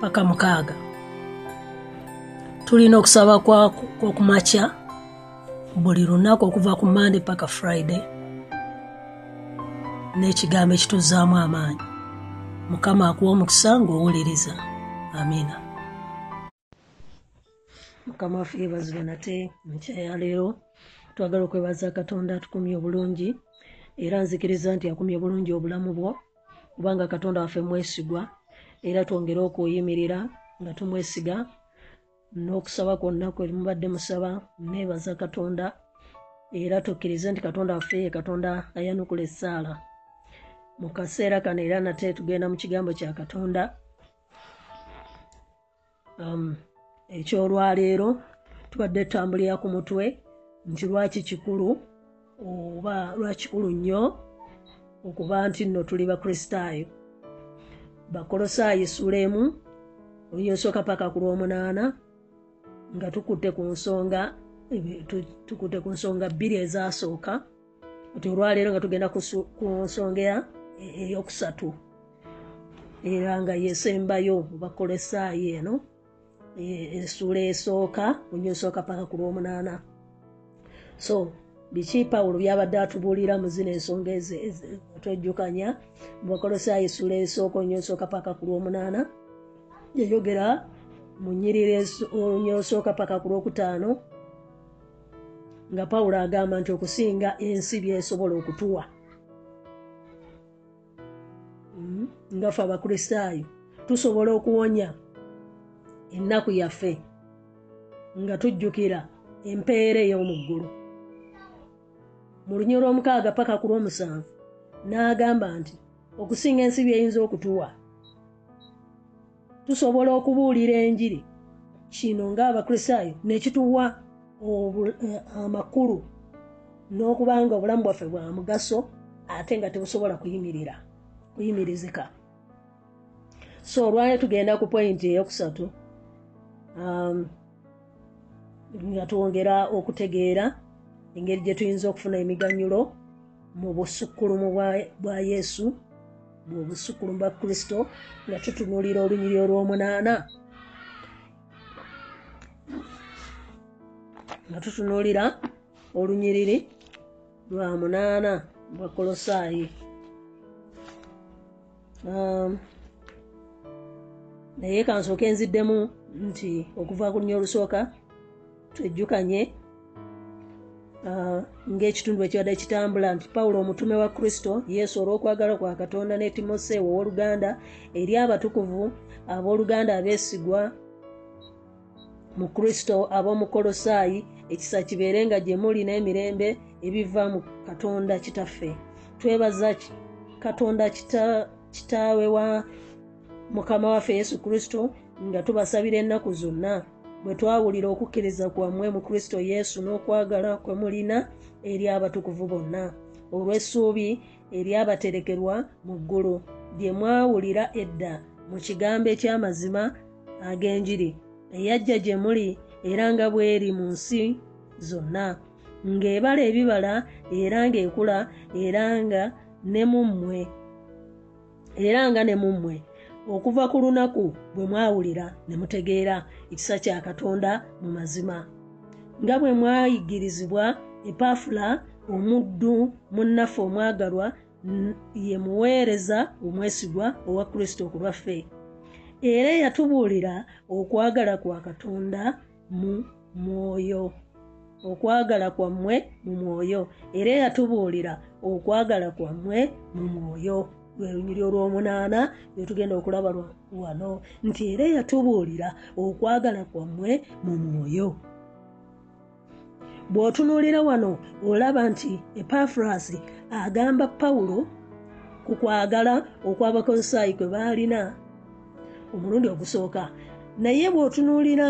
paka mukaaga. Tulina okusaba kwokumakya buli lunaku okuva ku mande paka friday n'ekigambo ekituzaamu amaanyi. Mukama akuwa omukisa ng'owuliriza. Amiina mukama waffe yebazibwe nate mukyayaleero twagala okwebaza katonda atukumye obulungi era nzikiriza nti akumye bulungi obulamu bwo kubanga katonda waffe mwesigwa era twongere okuyimirira nga tumwesiga n'okusaba kwonna kwe mubadde musaba neebaza katonda era tukkirize nti katonda waffe ye katonda ayanukula essaala. Mu kaseera kano era nate tugenda mu kigambo kya katonda. Um, ekyolwaleero tubadde tutambulira ku mutwe nti lwaki kikulu oba lwakikulu nnyo okuba nti nno tuli bakristaayo bakolosaayo essula emu olunyosooka paka ku lwomunaana nga tukutte ku nsonga tukutte ku nsonga bbiri ezasooka. Ti olwaleero nga tugenda ku nsonga eyokusatu. Era nga yesembayo bakolesaayo eno essula esooka olunyosooka paka ku lwomunaana. So biki pawulo byabadde atubuulira mu zino ensonga twejjukanya mubakolosaayo essula esooka olunyosooka paka ku lwomunaana. Yayogera mu nyiriri olunyosooka paka ku lwokutaano nga pawulo agamba nti okusinga ensi byesobola okutuwa. Hmm? nga fe abakristaayo tusobola okuwonya ennaku yaffe nga tujjukira empeera ey'omu ggulu mu lunyi lw'omukaaga paka ku lw'omusanvu n'agamba nti okusinga ensi byeyinza okutuwa. Tusobola okubuulira enjiri. Kino ng'abakristaayo nekituwa amakulu n'okuba nga obulamu bwaffe bwa mugaso ate nga tebusobola kuyimirira kuyimirizika so olwayo tugenda ku pointi eyokusatu um, nga twongera okutegeera engeri gye tuyinza okufuna emiganyulo mu busukkulumu bwa yesu mu busukkulumu bwa kristo nga tutunuulira olunyiri olw'omunaana. Nga tutunuulira olunyiriri lwa munaana bwa kolosaayi. Um, naye kansooka enziddemu nti okuva ku lunya olusooka twejjukanye uh, ng'ekitundu ekibadde kitambula nti pawulo omutume wa kristo yesu olw'okwagala kwa katonda ne timoseewo ow'oluganda eri abatukuvu ab'oluganda abeesigwa mu kristo ab'omu kolosaayi ekisa kibeere nga gye muli n'emirembe ebiva mu katonda kitaffe. Twebaza katonda kitaawe wa mukama waffe yesu kristo nga tubasabira ennaku zonna bwe twawulira okukkiriza kwammwe mu kristo yesu n'okwagala kwe mulina eri abatukuvu bonna. Olw'essuubi eri abaterekerwa mu ggulu bye mwawulira edda mu kigambo eky'amazima ag'enjiri eyajja gye muli era nga bw'eri mu nsi zonna ng'ebala ebibala era ng'ekula era nga ne mummwe era nga ne mummwe okuva ku lunaku bwe mwawulira ne mutegeera ekisa kya katonda mu mazima nga bwe mwayigirizibwa epafula omuddu munnaffe omwagalwa ye muweereza omwesigwa owa kristo ku lwaffe. Era eyatubuulira okwagala kwa katonda mu mwoyo okwagala kwammwe mu mwoyo. Era eyatubuulira okwagala kwammwe mu mwoyo lwe lunyiri olw'omunaana lwetugenda okulaba wano nti era eyatubuulira okwagala kwammwe mu mwoyo. Bw'otunuulira wano olaba nti epafurasi agamba pawulo ku kwagala okw'abakolosaayi kwe baalina omulundi ogusooka naye bw'otunuulira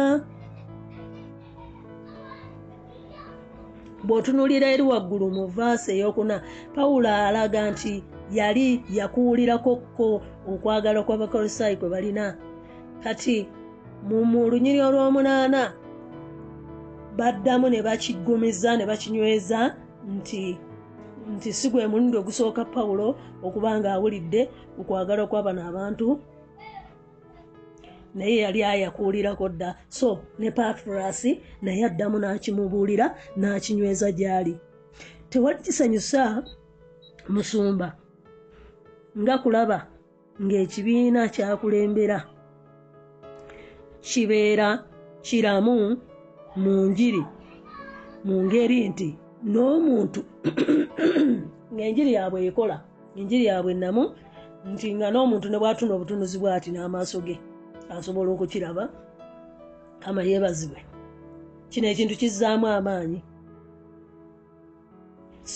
bw'otunuulira eri waggulu mu vaasi eyokuna pawulo alaga nti yali yakuwulirakokko okwagala kw'abakolosaayi kwe balina. Kati mu lunyiri olw'omunaana baddamu ne bakiggumiza ne bakinyweza nti nti si gwe mulundi ogusooka pawulo okuba nga awulidde okwagala kw'abano abantu. Naye yali ayakuulirako dda. So ne pafurasi naye addamu n'akimubuulira n'akinyweza gy'ali. Tewali kisanyusa musumba nga kulaba ng'ekibiina kyakulembera. Kibeera kiramu mu njiri mu ngeri nti n'omuntu ng'enjiri yaabwe ekola enjiri yaabwe namu nti nga n'omuntu ne bwatuna obutunuzi bw'ati n'amaaso ge asobola okukiraba kama yeebazibwe kino ekintu kizzaamu amaanyi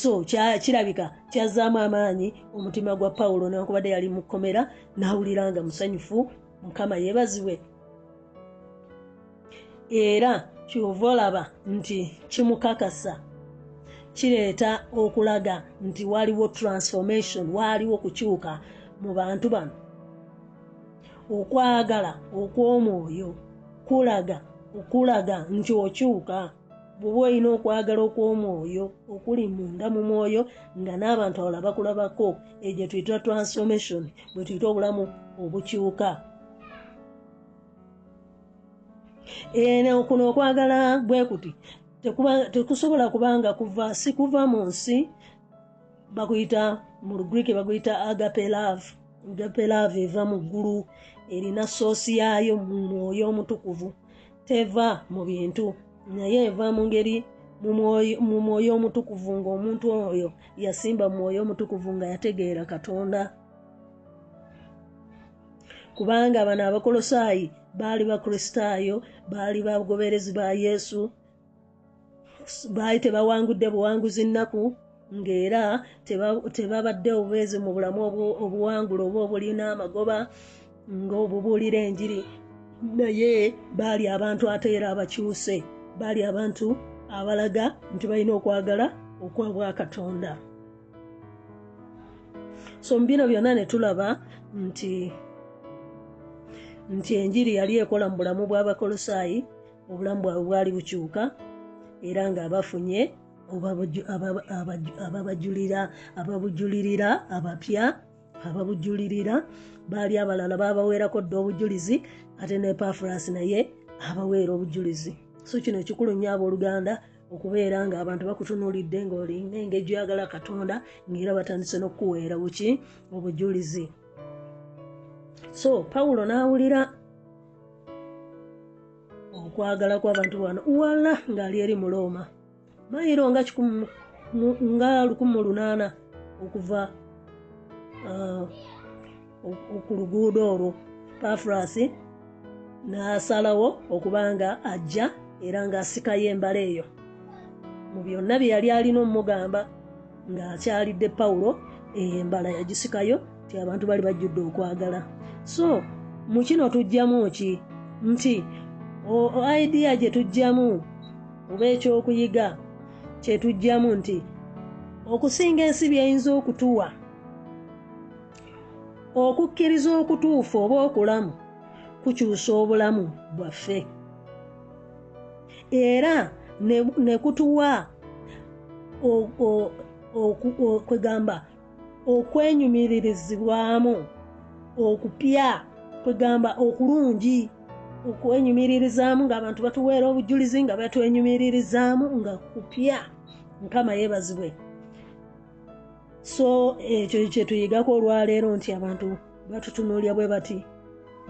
so kirabika kyazzaamu amaanyi omutima gwa pawulo newankubadde yali mu kkomera n'awulira nga musanyufu mukama yeebazibwe. Era kyova olaba nti kimukakasa kireeta okulaga nti waliwo transformation waaliwo kukyuka mu bantu bano. Okwagala okw'omwoyo kulaga okulaga nti okyuka bw'oba olina okwagala okw'omwoyo okuli munda mu mwoyo nga n'abantu awala bakulabako egyo tuyita transformation bwe tuyita obulamu obukyuka. Kuno okwagala bwe kuti tekusobola kubanga kuva si kuva mu nsi bakuyita mu lugriiki bakuyita agape love agape love eva mu ggulu erina soosi yaayo mu mwoyo omutukuvu teva mu bintu naye eva mu ngeri mu mwoyo omutukuvu ng'omuntu oyo yasimba mu mwoyo omutukuvu nga yategeera katonda. Kubanga bano abakolosaayi baali bakristaayo baali bagoberezi ba yesu baali tebawangudde buwanguzi nnaku ng'era tebabadde obubeezi mu bulamu obuwangula oba obulina amagoba ng'obubuulira enjiri. Naye baali abantu ate era abakyuse baali abantu abalaga nti balina okwagala okwa bwakatonda so mu bino byonna ne tulaba nti nti enjiri yali ekola mu bulamu bw'abakolosaayi obulamu bwabwe bwali bukyuka era ng'abafunye ababajulira ababujulirira abapya ababujulirira baali abalala babaweerako dda obujulizi ate ne pafurasi naye abaweera obujulizi so kino ekikulu nnyo abooluganda okubeera ng'abantu bakutunuulidde ng'olina engeri gyoyagala katonda ng'era batandise n'okukuweera buki obujulizi. So pawulo n'awulira okwagala kw'abantu bano wala ng'ali eri mu looma. Mayiro nga nga lukumi lunaana okuva ku luguudo olwo pafurasi n'asalawo okuba nga ajja era ng'asikayo embala eyo. Mu byonna bye yali alina omugamba ng'akyalidde pawulo eyo embala yagisikayo ti abantu bali bajjudde okwagala. So mu kino tujjamu ki? Nti idea gye tujjamu oba ekyokuyiga kyetujjamu nti okusinga ensi byeyinza okutuwa okukkiriza okutuufu oba okulamu kukyusa obulamu bwaffe era ne kutuwa kwegamba okwenyumiririzibwamu okupya kwegamba okulungi okwenyumiririzaamu ng'abantu batuweera obujulizi nga batwenyumiririzaamu nga kupya mukama yeebazibwe. So ekyo kyetuyigako olwaleero nti abantu batutunuulya bwe bati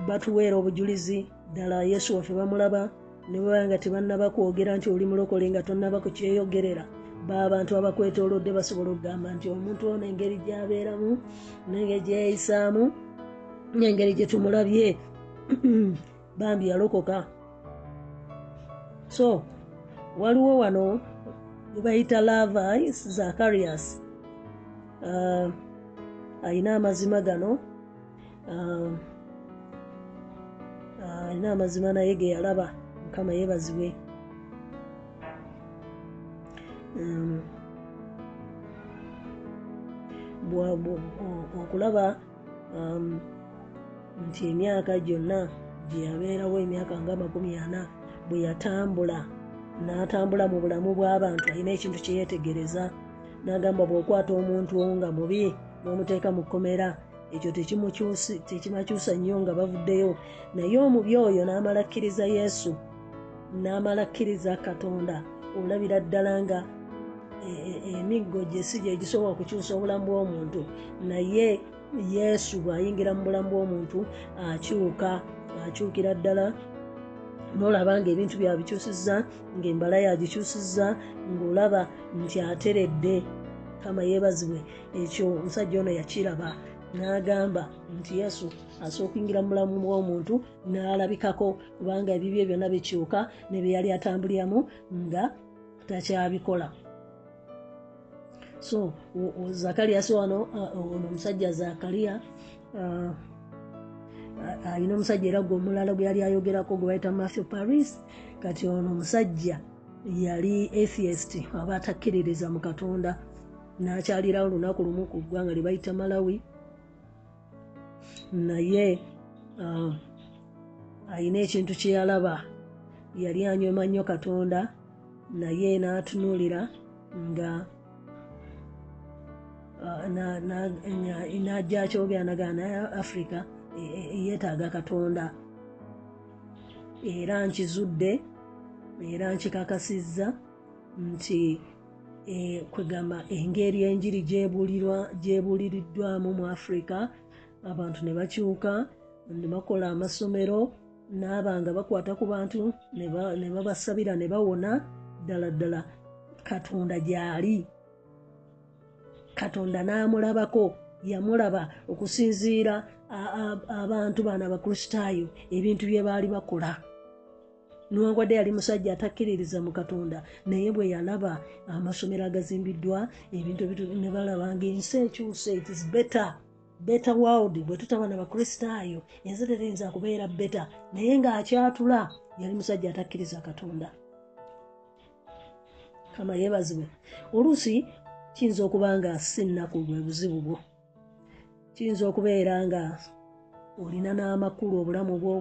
batuweera obujulizi ddala yesu waffe bamulaba ne baba nga tebannaba kwogera nti oli mulokole nga tonnaba ku kyeyogerera baabantu abakwetoolodde basobola okugamba nti omuntu ono engeri gyabeeramu nengeri gyeyisaamu nengeri gye tumulabye bambi yalokoka. So waliwo wano webayita lavai zacarias uh, ayina amazima gano uh, uh, ayina amazima naye ge yalaba mukama yeebazibwe um, okulaba um, nti emyaka gyonna gye yabeerawo emyaka nga makumi ana bwe yatambula n'atambula mu bulamu bw'abantu alina ekintu kye yeetegereza n'agamba bw'okwata omuntu nga mubi n'omuteeka mu kkomera ekyo tekimakyusa nnyo nga bavuddeyo. Naye omubi oyo n'amala kkiriza yesu n'amala kkiriza katonda olabira ddala nga e, e, emiggo gye si gye gisobola okukyusa obulamu bw'omuntu. Naye yesu bw'ayingira mu bulamu bw'omuntu akyuka akyukira ddala nolaba nga ebintu byabikyusiza ngaembala yagikyusiza ngaolaba nti ateredde kama yeebazibwe. Ekyo omusajja ono yakiraba n'agamba nti yesu asooka okuyingira mu bulamu bw'omuntu n'alabikako kubanga ebibye byonna bikyuka ne bye yali atambuliramu nga takyabikola. So zakaliya si wano ono omusajja zakaliya alina omusajja era gwe omulala gwe yali ayogerako gwe bayita matthew paris kati ono omusajja yali atheist aba atakkiririza mu katonda nakyalirawo olunaku lumu ku ggwanga lye bayita malawi naye uh, ayina ekintu kyeyalaba yali anywema nnyo katonda naye n'atunuulira nga uh, najja akyogera nagana naye africa yeetaaga katonda. Era nkizudde era nkikakasizza nti e, kwegamba engeri enjiri gyebuuliriddwamu mu afrika abantu ne bakyuka ne bakola amasomero n'abanga bakwata ku bantu ne babasabira ne bawona ddala ddala katonda gy'ali. Katonda n'amulabako yamulaba okusinziira abantu bano abakristaayo ebintu bye baali bakola. Niwankwadde yali musajja atakkiririza mu katonda naye bwe yalaba amasomero agazimbiddwa ebintu ne balaba ngaensi ekyuse itis better better world bwe tutaba na bakristaayo ensi teteyinza kubeera beta naye ng'akyatula yali musajja atakkiriza katonda. Kama yeebazibwe. Oluusi kiyinza okuba nga si nnaku bwe buzibu bwo. Kiyinza okubeera nga olina n'amakulu obulamu bwo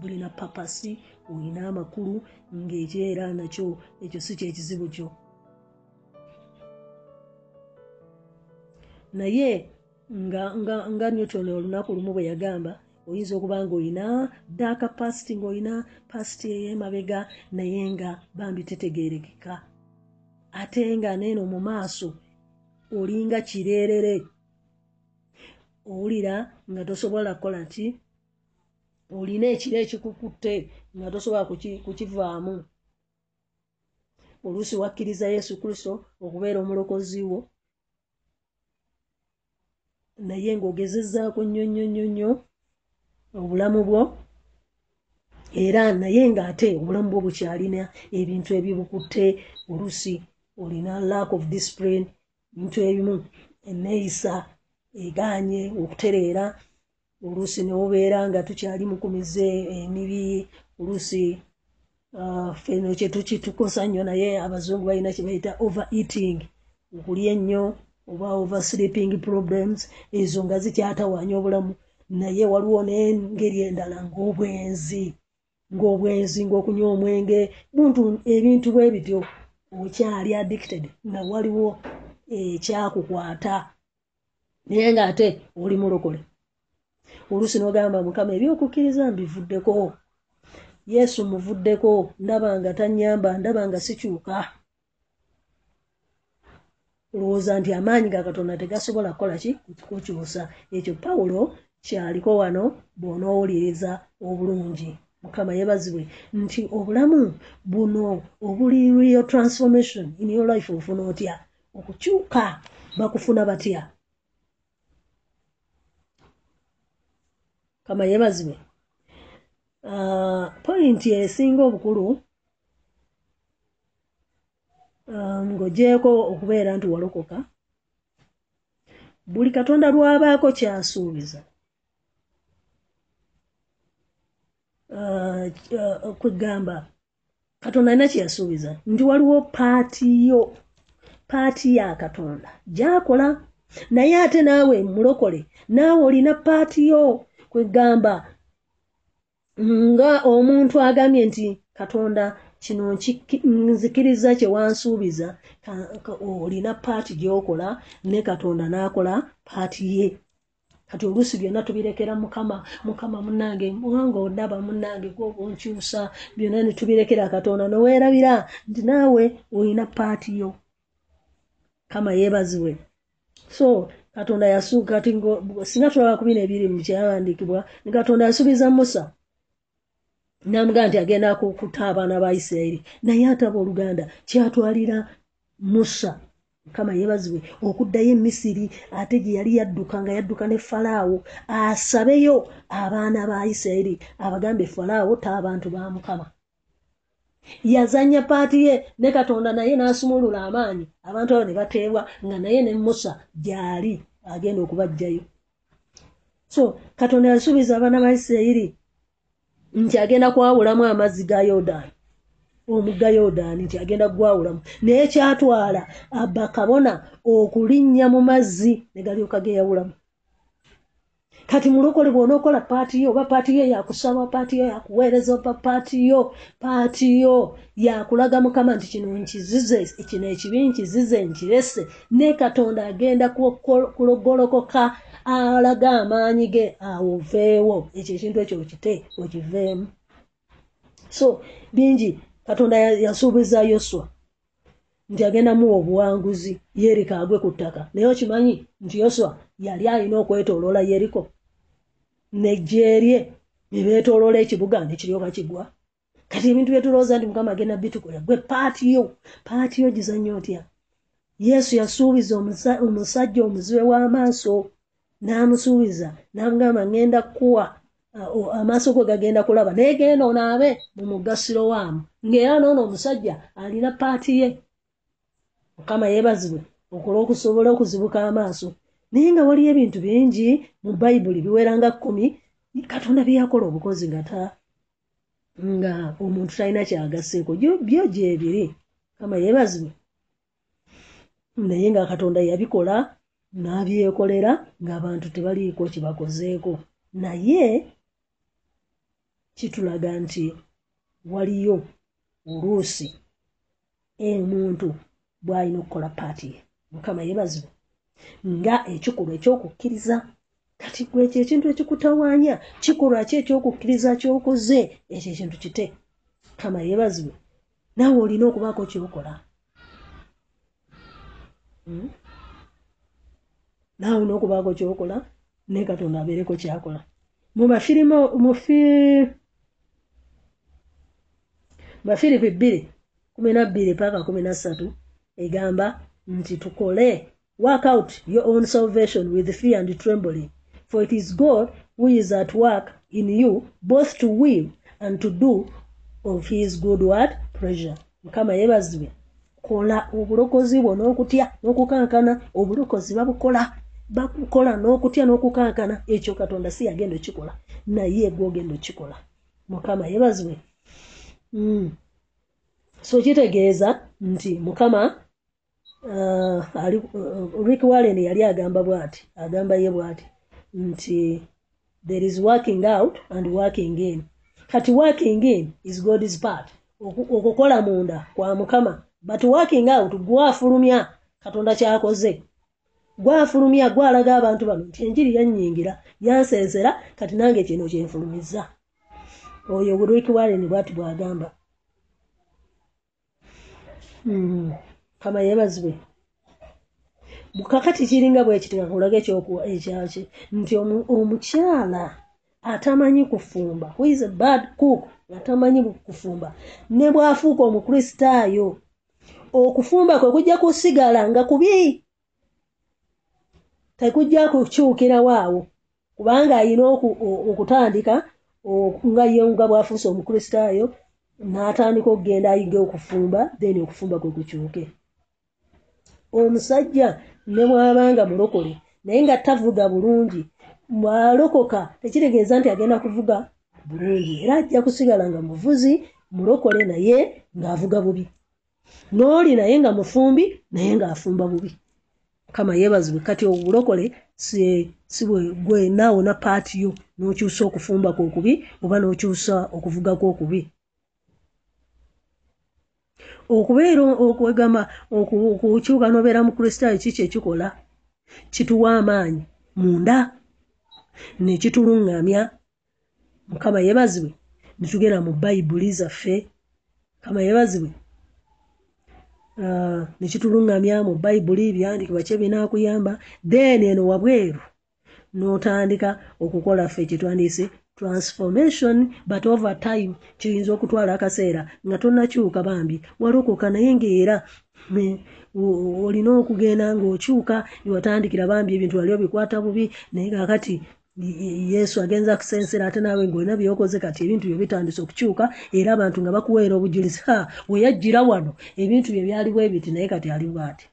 bulina papasi olina amakulu ngaekyeera nakyo ekyo si kyekizibu kyo. Naye nga, newton olunaku lumu bwe yagamba oyinza okuba nga olina daaka pasiti ngaolina pasiti ey'emabega naye nga bambi tetegerekeka ate nga neeno mu maaso olinga kireerere. Owulira nga tosobola kukola ki olina ekiro ekikukutte nga tosobola kukivaamu. Oluusi wakkiriza yesu kristo okubeera omulokozi wo naye ng'ogezezzaako nnyo nnyo nnyo nnyo obulamu bwo. Era naye ng'ate obulamu bwo bukyalina ebintu ebibukutte oluusi olina lack of discipline bintu ebimu eneeyisa eganye okutereera oluusi newobeera nga tukyali mukumize emibi oluusi uh, feno kyetukitukosa nnyo naye abazungu balina kyebayita over eating okulya ennyo oba over sleeping problems ezo nga zikyatawaanya obulamu. Naye waliwo n'engeri endala ng'obwenzi ng'obwenzi ng'okunywa omwenge. Buntu ebintu bwe bityo okyali addicted nga waliwo ekyakukwata naye ng'ate oli mulokole. Oluusi n'ogamba mukama ebyokukkiriza mbivuddeko. Yesu muvuddeko ndaba nga tannyamba ndaba nga sikyuka olowooza nti amaanyi ga katonda tegasobola kukola ki? Kukyusa ekyo pawulo kyaliko wano bw'onoowuliriza obulungi. Mukama yeebazibwe nti obulamu buno obuli real transformation in your life ofuna otya? Okukyuka bakufuna batya? Kama yeebazibwe. Uh, pointi esinga obukulu ng'ogyeko okubeera nti walokoka. Buli katonda lwabaako kyasuubiza. Uh, uh, kwegamba katonda alina kyeyasuubiza nti waliwo paati yo paati ya katonda gyakola. Naye ate naawe mulokole naawe olina paati yo kwegamba nga omuntu agambye nti katonda kino nzikiriza kyewansuubiza olina paati gyokola ne katonda n'akola paati ye. Kati oluusi byonna tubirekera mukama mukama munange wanga ondaba munange gwobonkyusa byonna netubirekera katonda. Noweerabira nti naawe olina paati yo. Kama yeebazibwe. So katonda yasuuka ti singa tulaba kubina ebiri mu kyawandiikibwa ne katonda yasuubiza musa namugaa nti agenda kukuta abaana ba isirairi naye ataba oluganda kyatwalira musa mukama yeebazibwe okuddayo emisiri ate gye yali yadduka nga yadduka ne falaawo asabeyo abaana ba isirairi abagambe falaawo taabantu ba mukama. Yazanya paati ye ne katonda naye n'asumulula amaanyi. Abantu abo ne bateebwa nga naye ne musa gyali agenda okubajjayo so katonda yasuubiza abaana ba isirairi nti agenda kwawulamu amazzi ga yodaani omugga yodaani nti agenda gwawulamu. Naye kyatwala bakabona okulinnya mu mazzi ne galyoka geyawulamu. Kati mulokole bwonookola paati yo oba paati yo yakusaba paati yo yakuweereza oba paati yo paati yo yakulaga mukama nti kino nkizize kino ekibi nkizize nkirese. Ne katonda agenda kulogolokoka alaga amaanyi ge awoveewo ekyo ekintu ekyo okite okiveemu so bingi katonda yasuubiza yoswa nti agenda muwa obuwanguzi yeriko agwe ku ttaka. Naye okimanyi nti yoswa yali alina okwetooloola yeriko nejjeerye nebeetooloola ekibuga nekiryoka kigwa. Kati ebintu byetulowooza nti mukama agenda bitukola gwe paati yo paati yo gizanya otya? Yesu yasuubiza omusajja omuzibe w'amaaso n'amusuubiza n'amugamba ŋŋenda kuwa amaaso go gagenda kulaba. Naye genda onaabe mu mugasiro waamu. Ng'era noono omusajja alina paati ye. Mukama yeebazibwe okola okusobola okuzibuka amaaso. Naye nga waliyo ebintu bingi mu bayibuli biwera nga kkumi katonda byeyakola obukozi nga ta nga omuntu talina kyagaseeko byo gyebiri kama yeebazibwe. Naye nga katonda yabikola n'abyekolera ng'abantu tebaliiko kibakozeeko naye kitulaga nti waliyo oluusi omuntu bw'alina okukola paati ye. Mukama yeebazibwe nga ekikolwa ekyokukkiriza kati gwe ekyo ekintu ekikutawaanya kikolwa ki ekyokukkiriza kyokoze ekyo ekintu kite? Kama yeebazibwe naawe olina okubaako kyokola? Hmm? Naawe olina okubaako kyokola naye katonda abeereko kyakola. Mu bafirimu mufi bafiripi bbiri kumi na bbiri paka kumi na ssatu egamba nti tukole work out your own salvation with fear and trembling. For it is god who is at work in you both to will and to do of his good word pressure mukama yeebazibwe kola obulokozi bwo n'okutya n'okukankana obulokozi babukola bakukola n'okutya n'okukankana ekyo katonda si yagenda okikola naye gwogenda okikola. Mukama yeebazibwe. Mm. so kitegeeza nti mukama uh, uh, rick wallen yali agamba bwati agamba ye bwati nti there is working out and working in. Kati working in is god's part. Okukola munda kwa mukama but working out gwafulumya katonda kyakoze gwafulumya gwalaga abantu bano nti enjiri yannyingira yansensera kati nange kino kyenfulumiza. Oyo rick wallen bwati bwagamba. Hmm. kama yeebazibwe. Bukakati kiringa bwekitika kulaga ekyaki nti omukyala atamanyi kufumba. Is a bad cook? Atamanyi kufumba. Ne bwafuuka omukristaayo okufumba kwe kujja kusigala nga kubi tekujja kukyukirawo awo kubanga ayina okutandika nga yenga bwafuuse omukristaayo n'atandika okugenda ayiga okufumba then okufumba kwe kukyuke. Omusajja ne bwabanga mulokole naye nga tavuga bulungi bwalokoka tekitegeeza nti agenda kuvuga bulungi era ajja kusigala nga muvuzi mulokole naye ng'avuga bubi. N'oli naye nga mufumbi naye ng'afumba bubi kama yeebazibwe kati obulokole si gwe naawona paati yo n'okyusa okufumba kwokubi oba n'okyusa okuvuga kwokubi okubeera okwegamba okukyuka n'obeera mu kristaayo ki kyekikola kituwa amaanyi munda nekituluŋŋamya mukama yeebazibwe netugenda mu bayibuli zaffe. Mukama yeebazibwe nekituluŋŋamya mu bayibuli byandikibwa kye binaakuyamba. Then eno wabweru n'otandika okukola ffe kyetwandiise transformation but over time kiyinza okutwala akaseera nga tonakyuka bambi. Walokoka naye ngaera olina okugenda ngaokyuka niwatandikira bambi ebintu wali obikwata bubi naye kakati yesu agenza kusensera ate naawe ngaolina byokoze kati ebintu byo bitandise okukyuka era abantu nga bakuweera obujulizi ha weyajjira wano. Ebintu bye byaliwo ebiti naye kati aliwo ati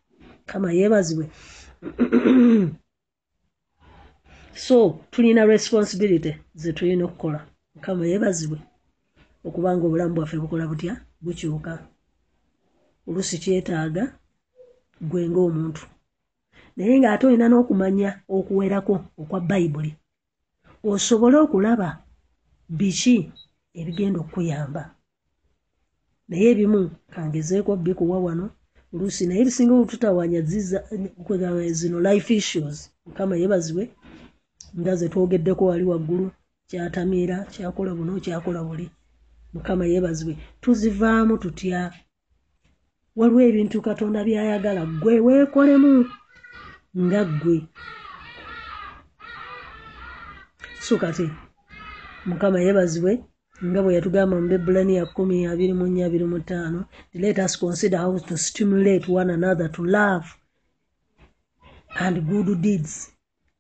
kama yeebazibwe. So tulina responsibility zetulina okukola. Mukama yeebazibwe okubanga obulamu bwaffe bukola butya? Bukyuka. Olusi kyetaaga gwe ngaomuntu naye ng'ate olina n'okumanya okuwerako okwa bayibuli osobole okulaba biki ebigenda okukuyamba? Naye ebimu kangezeeko bikuwa wano. Oluusi naye ebisinga obututawanya zino life issues mukama yeebazibwe nga ze twogeddeko wali waggulu kyatamiira kyakola buno kyakola buli. Mukama yeebazibwe tuzivaamu tutya? Waliwo ebintu katonda byayagala gwe weekolemu nga ggwe so kati mukama yeebazibwe nga bwe yatugamba mu abiri mu ttaano let us consider how to stimulate one another to love and good deeds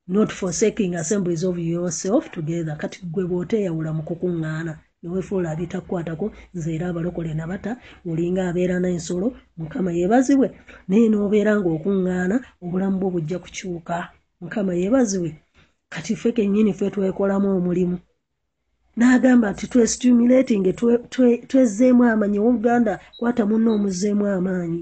not forsaking assemblies of yourself together. Kati gwe bw'oteeyawula mu kukuŋŋaana neweefuula abitakukwatako nze era abalokole nabata olinga abeera n'ensolo mukama yeebazibwe naye n'obeera ng'okuŋŋaana obulamu bwo bujja kukyuka. Mukama yeebazibwe kati ffe kennyini ffe twekolamu omulimu. N'agamba nti twestimulating twezzeemu amanyi owoluganda kwata munna omuzzeemu amaanyi.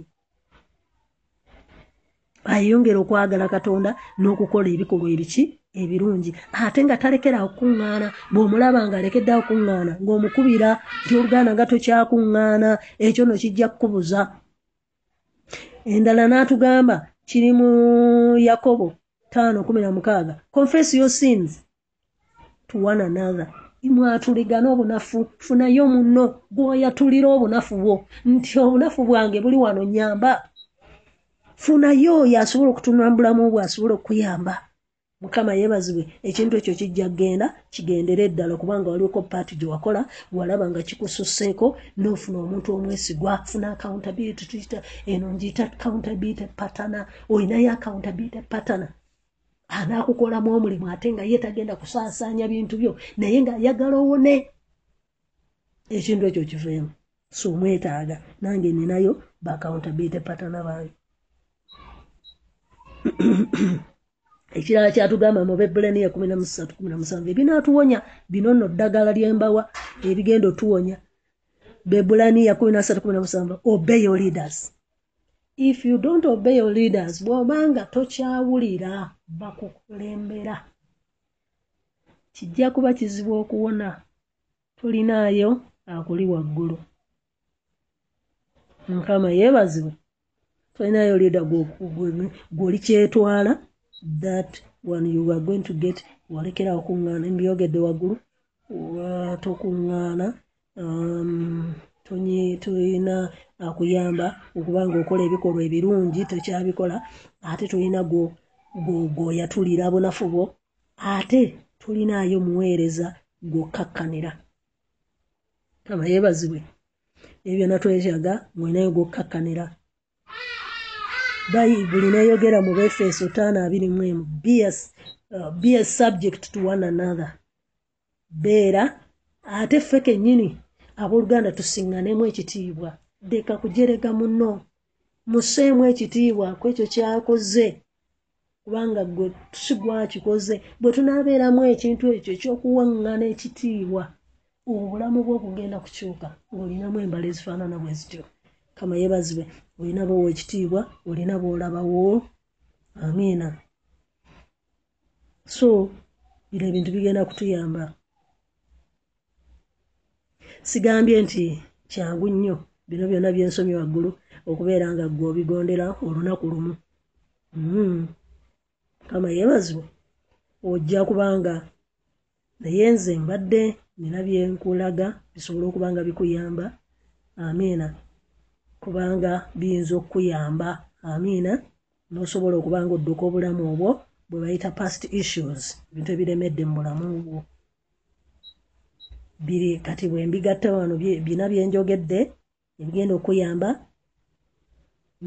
Ayongera okwagala katonda n'okukola ebikolwa ebiki ebirungi ate nga talekera okukuŋŋaana bw'omulaba nga alekeddeawo okukuŋŋaana ng'omukubira nti oluganda nga tokyakuŋŋaana ekyo no kijja kukubuza. Endala n'atugamba kiri mu yakobo tano kumi na mukaaga. Confess your sins to one another. Mwatuligana obunafu funayo munno gwoyatulira obunafu bwo. Nti obunafu bwange buli wano nyamba funayo oyo asobola okutunula mu bulamu bwe asobola okuyamba mukama yeebazibwe ekintu ekyo kijja kgenda kigendera eddala kubanga waliwoko paati gye wakola walaba nga kikususseeko n'ofuna omuntu omwesigwa. Funa accountability tuyita eno ngiyita accountability patana olinayo accountability patana anaakukolamu omulimu ate nga ye tagenda kusaasaanya bintu byo naye ng'ayagala owone ekintu ekyo kiveemu so omwetaaga. Nange ninayo ba accountability patana bange. Ekirala kyatugamba mu bebulaniya kumi namusatu kumi namusanvu ebinaatuwonya bino nno ddagala lyembawa ebigenda otuwonya. Bebulaniya kumi nasatu kumi namusanvu obey your leaders. If you don't obey your leaders bw'obanga tokyawulira bakukulembera. Kijja kuba kizibu okuwona tolinaayo akuli waggulu. Mukama yeebazibwe tolinayo liida gwolikyetwala that when you are going to get walekera okuŋŋaana mbyogedde waggulu tokuŋŋaana um, tulina akuyamba okuba nga okola ebikolwa ebirungi tokyabikola ate tulina gwoyatulira bunafu bwo ate tulinaayo muweereza gwokkakkanira kama yeebazibwe. Ebyo byonna twetyaga mwinayo gwokkakkanira bayibuli neeyogera mu befeso taano abiri mu emu. Be a subject to one another. Beera ate ffe kennyini abooluganda tusiŋŋanemu ekitiibwa. Leka kujerega muno museemu ekitiibwa ku ekyo kyakoze kubanga gwe sigwakikoze bwe tunaabeeramu ekintu ekyo ekyokuwaŋŋana ekitiibwa obulamu bwe okugenda kukyuka ng'olinamu embala ezifaanana bwe zityo. Kama yeebazibwe olina bowo ekitiibwa olina boolabawo amiina. So bino ebintu bigenda kutuyamba. Sigambye nti kyangu nnyo bino byonna byensomye waggulu okubeera nga gwe obigondera olunaku lumu. Mm. Kama yeebazibwe ojja kubanga naye nze mbadde nina byenkulaga bisobole okuba nga bikuyamba. Amiina. Kubanga biyinza okukuyamba. Amiina. Nosobola okuba nga odduka obulamu obwo bwe bayita past issues ebintu ebiremedde mu bulamu bwo biri kati bwe mbigatta wano bina byenjogedde ebigenda okuyamba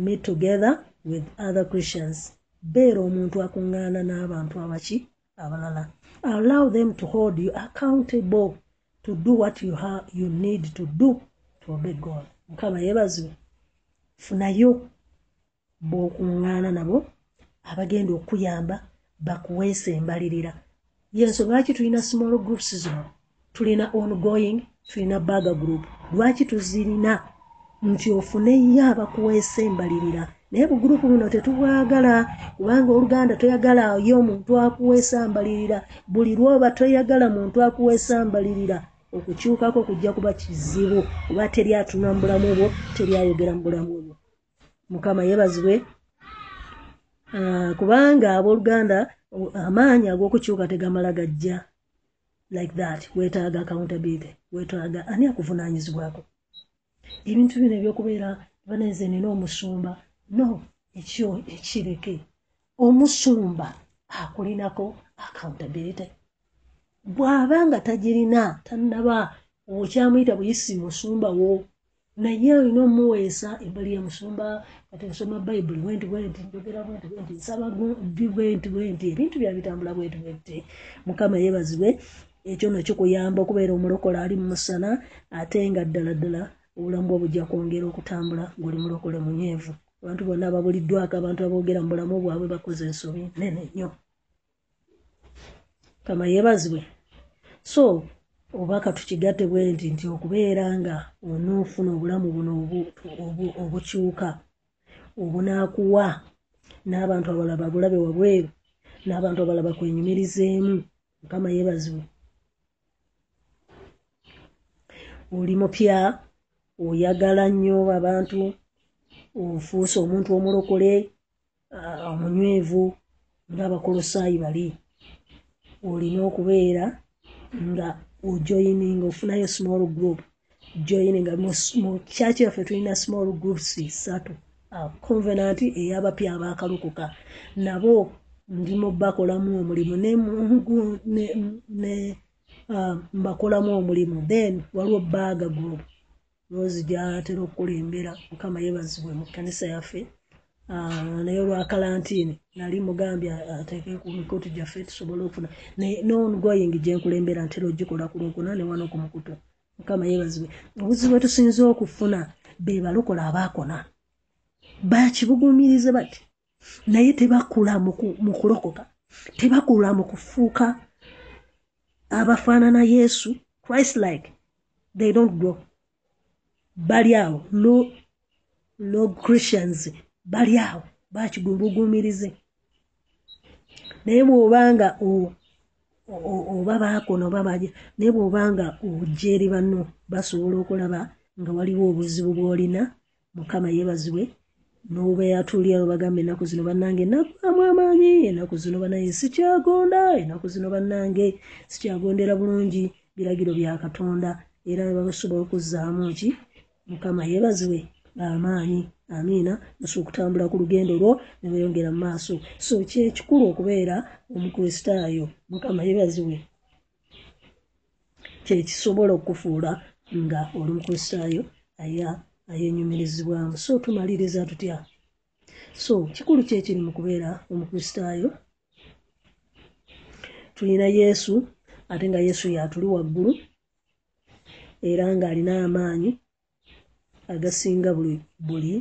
me together with other christians beera omuntu akuŋŋaana n'abantu abaki abalala. Allow them to hold you accountable to do what you, have, you need to do to obey god. Mukama yeebazibwe funayo b'okuŋŋaana nabo abagenda okuyamba bakuweesa embalirira. Yensonga lwaki tulina small groups zino? Tulina ongoing tulina baga group. Lwaki tuzirina? Nti ofuneyo abakuweesa embalirira naye bugurupu buno tetubwagala kubanga oluganda toyagalayo omuntu akuweesa mbalirira buli lwoba toyagala muntu akuweesa mbalirira okukyukako kujja kuba kizibu oba teri atunula mu bulamu bwo teri ayogera mu bulamu bwo mukama yebazibwe ah, kubanga abooluganda amaanyi ag'okukyuka tegamala gajja. Like that weetaaga accountability weetaaga ani akuvunaanyizibwako? Ebintu bino ebyokubeera baneze nina omusumba no ekireke. Omusumba akulinako accountability. Bw'aba nga tagirina tannaba okyamuyita buyisi musumba wo naye olina omuweesa embali ya musumba kati nsoma bayibuli bwenti bwenti njogera bwenti bwenti nsaba bwenti bwenti ebintu byabitambula bwenti bwenti. Mukama yeebazibwe ekyo nakikuyamba okubeera omulokola ali mu musana ate nga ddala ddala obulamu bwe bujja kwongera okutambula ngaoli mulokole munyeevu abantu bonna ababuliddwako abantu aboogera mu bulamu bwabwe bakoze ensobi nene nnyo. Kama yeebazibwe. So obaka tukigatte bwe nti nti okubeera nga onoofuna obulamu buno obukyuka obunaakuwa n'abantu abalaba bulabe wabweru n'abantu abalaba kwenyumirizeemu mukama yeebazibwe. Oli mupya oyagala nnyo abantu ofuuse omuntu omulokole omunywevu ngaabakolosaayi bali. Olina okubeera nga ojoyininga ofunayo small group joyininga mu kyaki yaffe tulina small groups satu. Convenant ey'abapya abakalokoka nabo ndimu bakolamu omulimu mbakolamu omulimu. Then waliwo baaga group rozi gyatera okukulembera mukama yebazibwe mu kanisa yaffe. Ah, naye olwakalantini nali mugambye ateeke ku mikutu gyaffe tusobole okufuna. Nongoying gyenkulembera ntera ogikola ku lwokuna ne wano ku mukutu. Mukama yeebazibwe obuzibu bwetusinza okufuna be balokola abaakona. Bakibugumirize bati naye tebakula mu kulokoka tebakula mu kufuuka abafaanana yesu christ like they don't grow bali awo. Log christians bali awo bakigumugumirize. Naye bw'obanga oba baakona oba baja naye bw'obanga ojja eri banno basobola okulaba nga waliwo obuzibu bw'olina mukama yeebazibwe nobeatuulira obagambe ennaku zino bannange ennakuamu amaanyi ennaku zino bannange sikyagonda ennaku zino bannange sikyagondera bulungi biragiro bya katonda era basobola okuzzaamu ki mukama yeebaziwe amaanyi amiina basobola okutambula ku lugendo lwo ne beeyongera mu maaso. So kyekikulu okubeera omukristaayo mukama yeebaziwe kyekisobola okufuula nga oli mukristaayo ayenyumirizibwamu so tumaliriza tutya? So kikulu kyekiri mu kubeera omukristaayo tulina yesu ate nga yesu yatuli waggulu era ng'alina amaanyi agasinga buli buli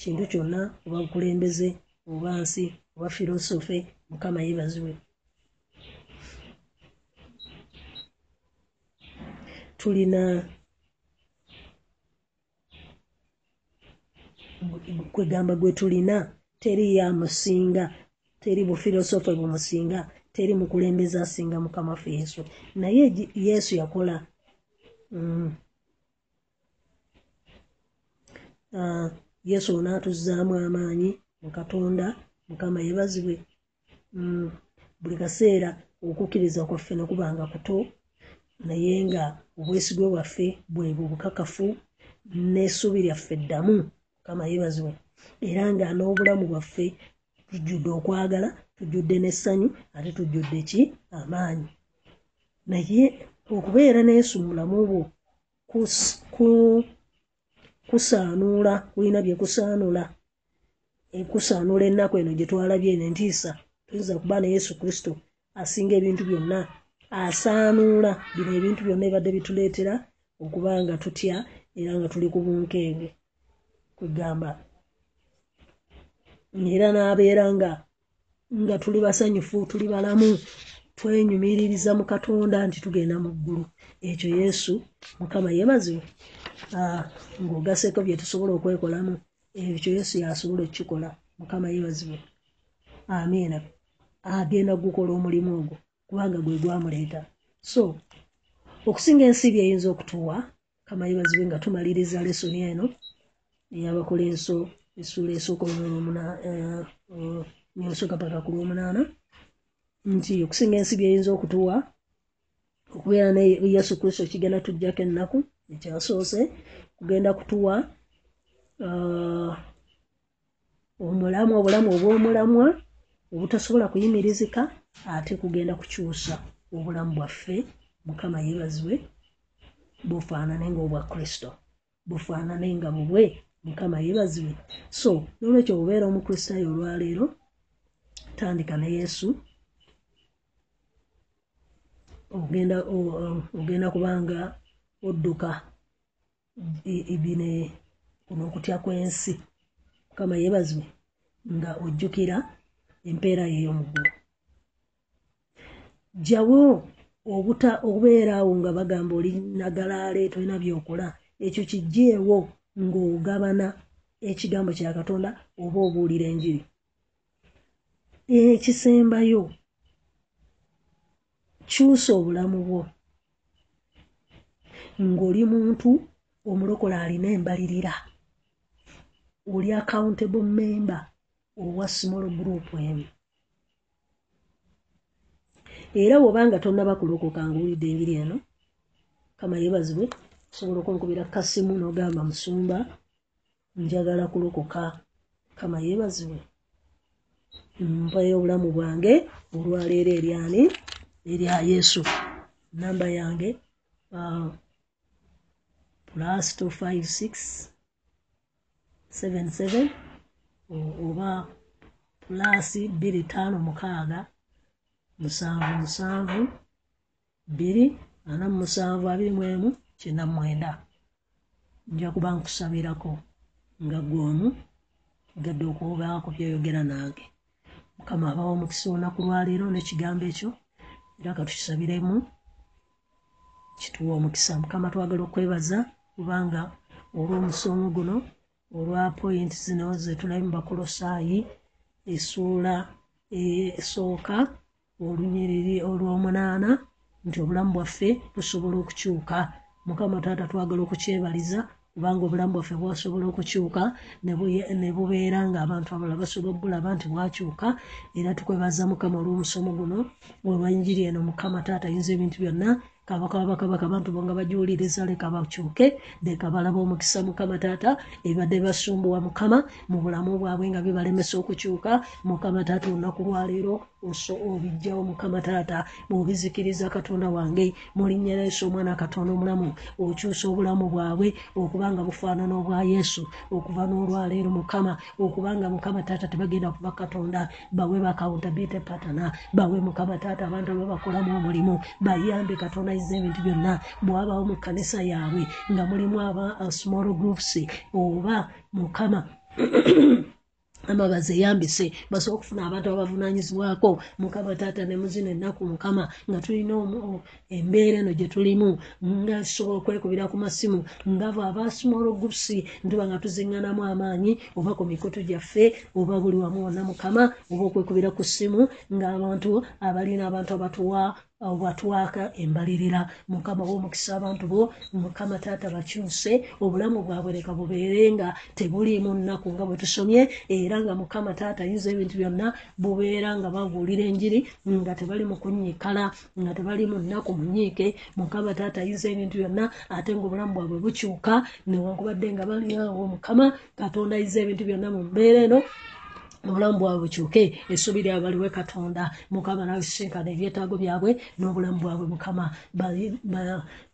kintu kyonna oba bukulembeze oba nsi oba filosofe mukama yeebaziwe tulina kwegamba gwe tulina teri yamusinga teri bufilosofe bumusinga teri mukulembeza asinga mukama ffe yesu. Naye yesu yakola mm, uh, yesu onaatuzaamu amaanyi mukatonda mukama yebazibwe mm, buli kaseera okukkiriza kwaffe nekubanga kuto naye nga obwesigwe bwaffe bwebwe bukakafu n'essuubi lyaffe ddamu mukama yebazibwe era nga n'obulamu bwaffe tujjudde okwagala tujjudde n'essanyu ate tujjudde ki? Amaanyi. Naye okubeera n'esu mulamu bwo kusaanuula kulina byekusaanula kusaanuula ennaku eno gye twalabye eno entiisa tuyinza kuba ne yesu kristo asinga ebintu byonna. Asaanuula bino ebintu byonna ebadde bituleetera okuba nga tutya era nga tuli ku bunkenge. Kwegamba era n'abeera nga nga tuli basanyufu tuli balamu twenyumiririza mu katonda nti tugenda mu ggulu. Ekyo yesu mukama yebaziwe ng'ogaseko bye tusobola okwekolamu ekyo yesu yasobola okukikola. Mukama yebaziwe amiina agenda gukola omulimu ogwo kubanga gwe gwamuleeta. So okusinga ensiibi eyinza okutuwa kama yebaziwe nga tumaliriza lesoni eno eyabakolenso essuula esooka olwomnyosoka paka ku lwomunaana nti okusinga ensibi eyinza okutuwa okubeera ne yesu kristo kigenda tujjako ennaku ekyasoose kugenda kutuwa uh, omulamu obulamu obw'omulamwa obutasobola kuyimirizika ate kugenda kukyusa obulamu bwaffe mukama yeebazibwe bufaanane ngaobwa kristo bufaanane nga bubwe mukama yeebazibwe. So nolwekyo obubeera omukristaayo olwaleero tandika ne yesu ogenda kubanga odduka. Bine kuno okutya kw'ensi. Mukama yeebazibwe nga ojjukira empeera yeey'omuggulu jjawo obuta okubeeraawo nga bagamba oli nagalaale tolina byokola ekyo kijjeewo ng'ogabana ekigambo kya katonda oba obuulira enjiri. Ekisembayo kyusa obulamu bwo ng'oli muntu omulokola alina embalirira. Oli accountable member owa small group emu. Era bw'obanga tonnaba kulokoka ng'owulidde enjiri eno kama yeebazibwe osobola okunkubira kasimu n'ogamba musumba njagala kulokoka kama yeebazibwe mpayo obulamu bwange olwaleero eryani erya yesu. Namba yange uh, plus 256 77 oba plus 25 mukaaga musanvu musanvu bbiri ana musanvu abiri mu emu kyenda mwenda. Nja kuba nkusabirako nga gwomu gadde okubaako byoyogera nange. Mukama abawo omukisa olunaku lwaleero n'ekigambo ekyo era katukisabiremu kituwa omukisa. Mukama twagala okwebaza kubanga olw'omusomo guno olwa pointi zino zetulabe mu bakolosaayi essuula esooka olunyiriri olw'omunaana nti obulamu bwaffe busobola okukyuka. Mukama taata twagala okukyebaliza kubanga obulamu bwaffe bwasobola okukyuka ne bubeera ng'abantu abalala basobola okulaba nti bwakyuka era tukwebaza mukama olw'omusomo guno olwenjiri eno mukama taata ayinza ebintu byonna kabaka wabakabaka abantu bo nga bajuwuliriza leka bakyuke leka balaba omukisa mukama taata ebadde basumbuwa mukama mu bulamu bwabwe nga bibalemesa okukyuka. Mukama taata olunaku lwaleero obijjawo mukama taata. Mubizikiriza katonda wange mulinnya yesu omwana katonda omulamu okyusa obulamu bwabwe okuba nga bufaanana obwa yesu okuva n'olwaleero mukama okuba nga mukama taata tebagenda kuba katonda. Bawe bakawuntabite patana bawe mukama taata abantu ababakolamu omulimu bayambe katonda iza ebintu byonna. Bwabawo mu kanisa yaabwe nga mulimu aba small groups oba mukama amabazi eyambise basobola okufuna abantu abavunanyizibwako mukama taata ne muzina ennaku mukama nga tulina embeera eno gye tulimu nga tusobola okwekubira ku masimu ngavo abasumala ogusi ntuba nga tuziŋŋanamu amaanyi oba ku mikutu gyaffe oba buli wamu wonna mukama oba okwekubira ku ssimu ng'abantu abalina abantu abatuwa watwaka embalirira mukama womukisa abantu bo mukama taata bakyuse obulamu bwabwe leka bubeere nga tebuliimu nnaku nga bwe tusomye era nga mukama taata ayinza ebintu byonna bubeera nga babuulira enjiri nga tebali mu kunyikala nga tebali mu nnaku munyiike. Mukama taata ayinza ebintu byonna ate nga obulamu bwabwe bukyuka newankubadde nga baliawo mukama katonda ayinza ebintu byonna mu mbeera eno obulamu bwabwe bukyuke essubi lyabwe baliwe katonda. Mukama nabisinkane ebyetaago byabwe n'obulamu bwabwe mukama.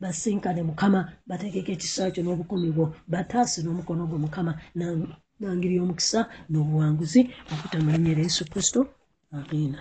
Basinkane mukama bateekeko ekisa kyo n'obukumi bwo bataase n'omukono gwo mukama. Nangeri y'omukisa n'obuwanguzi okutamulinyera yesu kristo. Amiina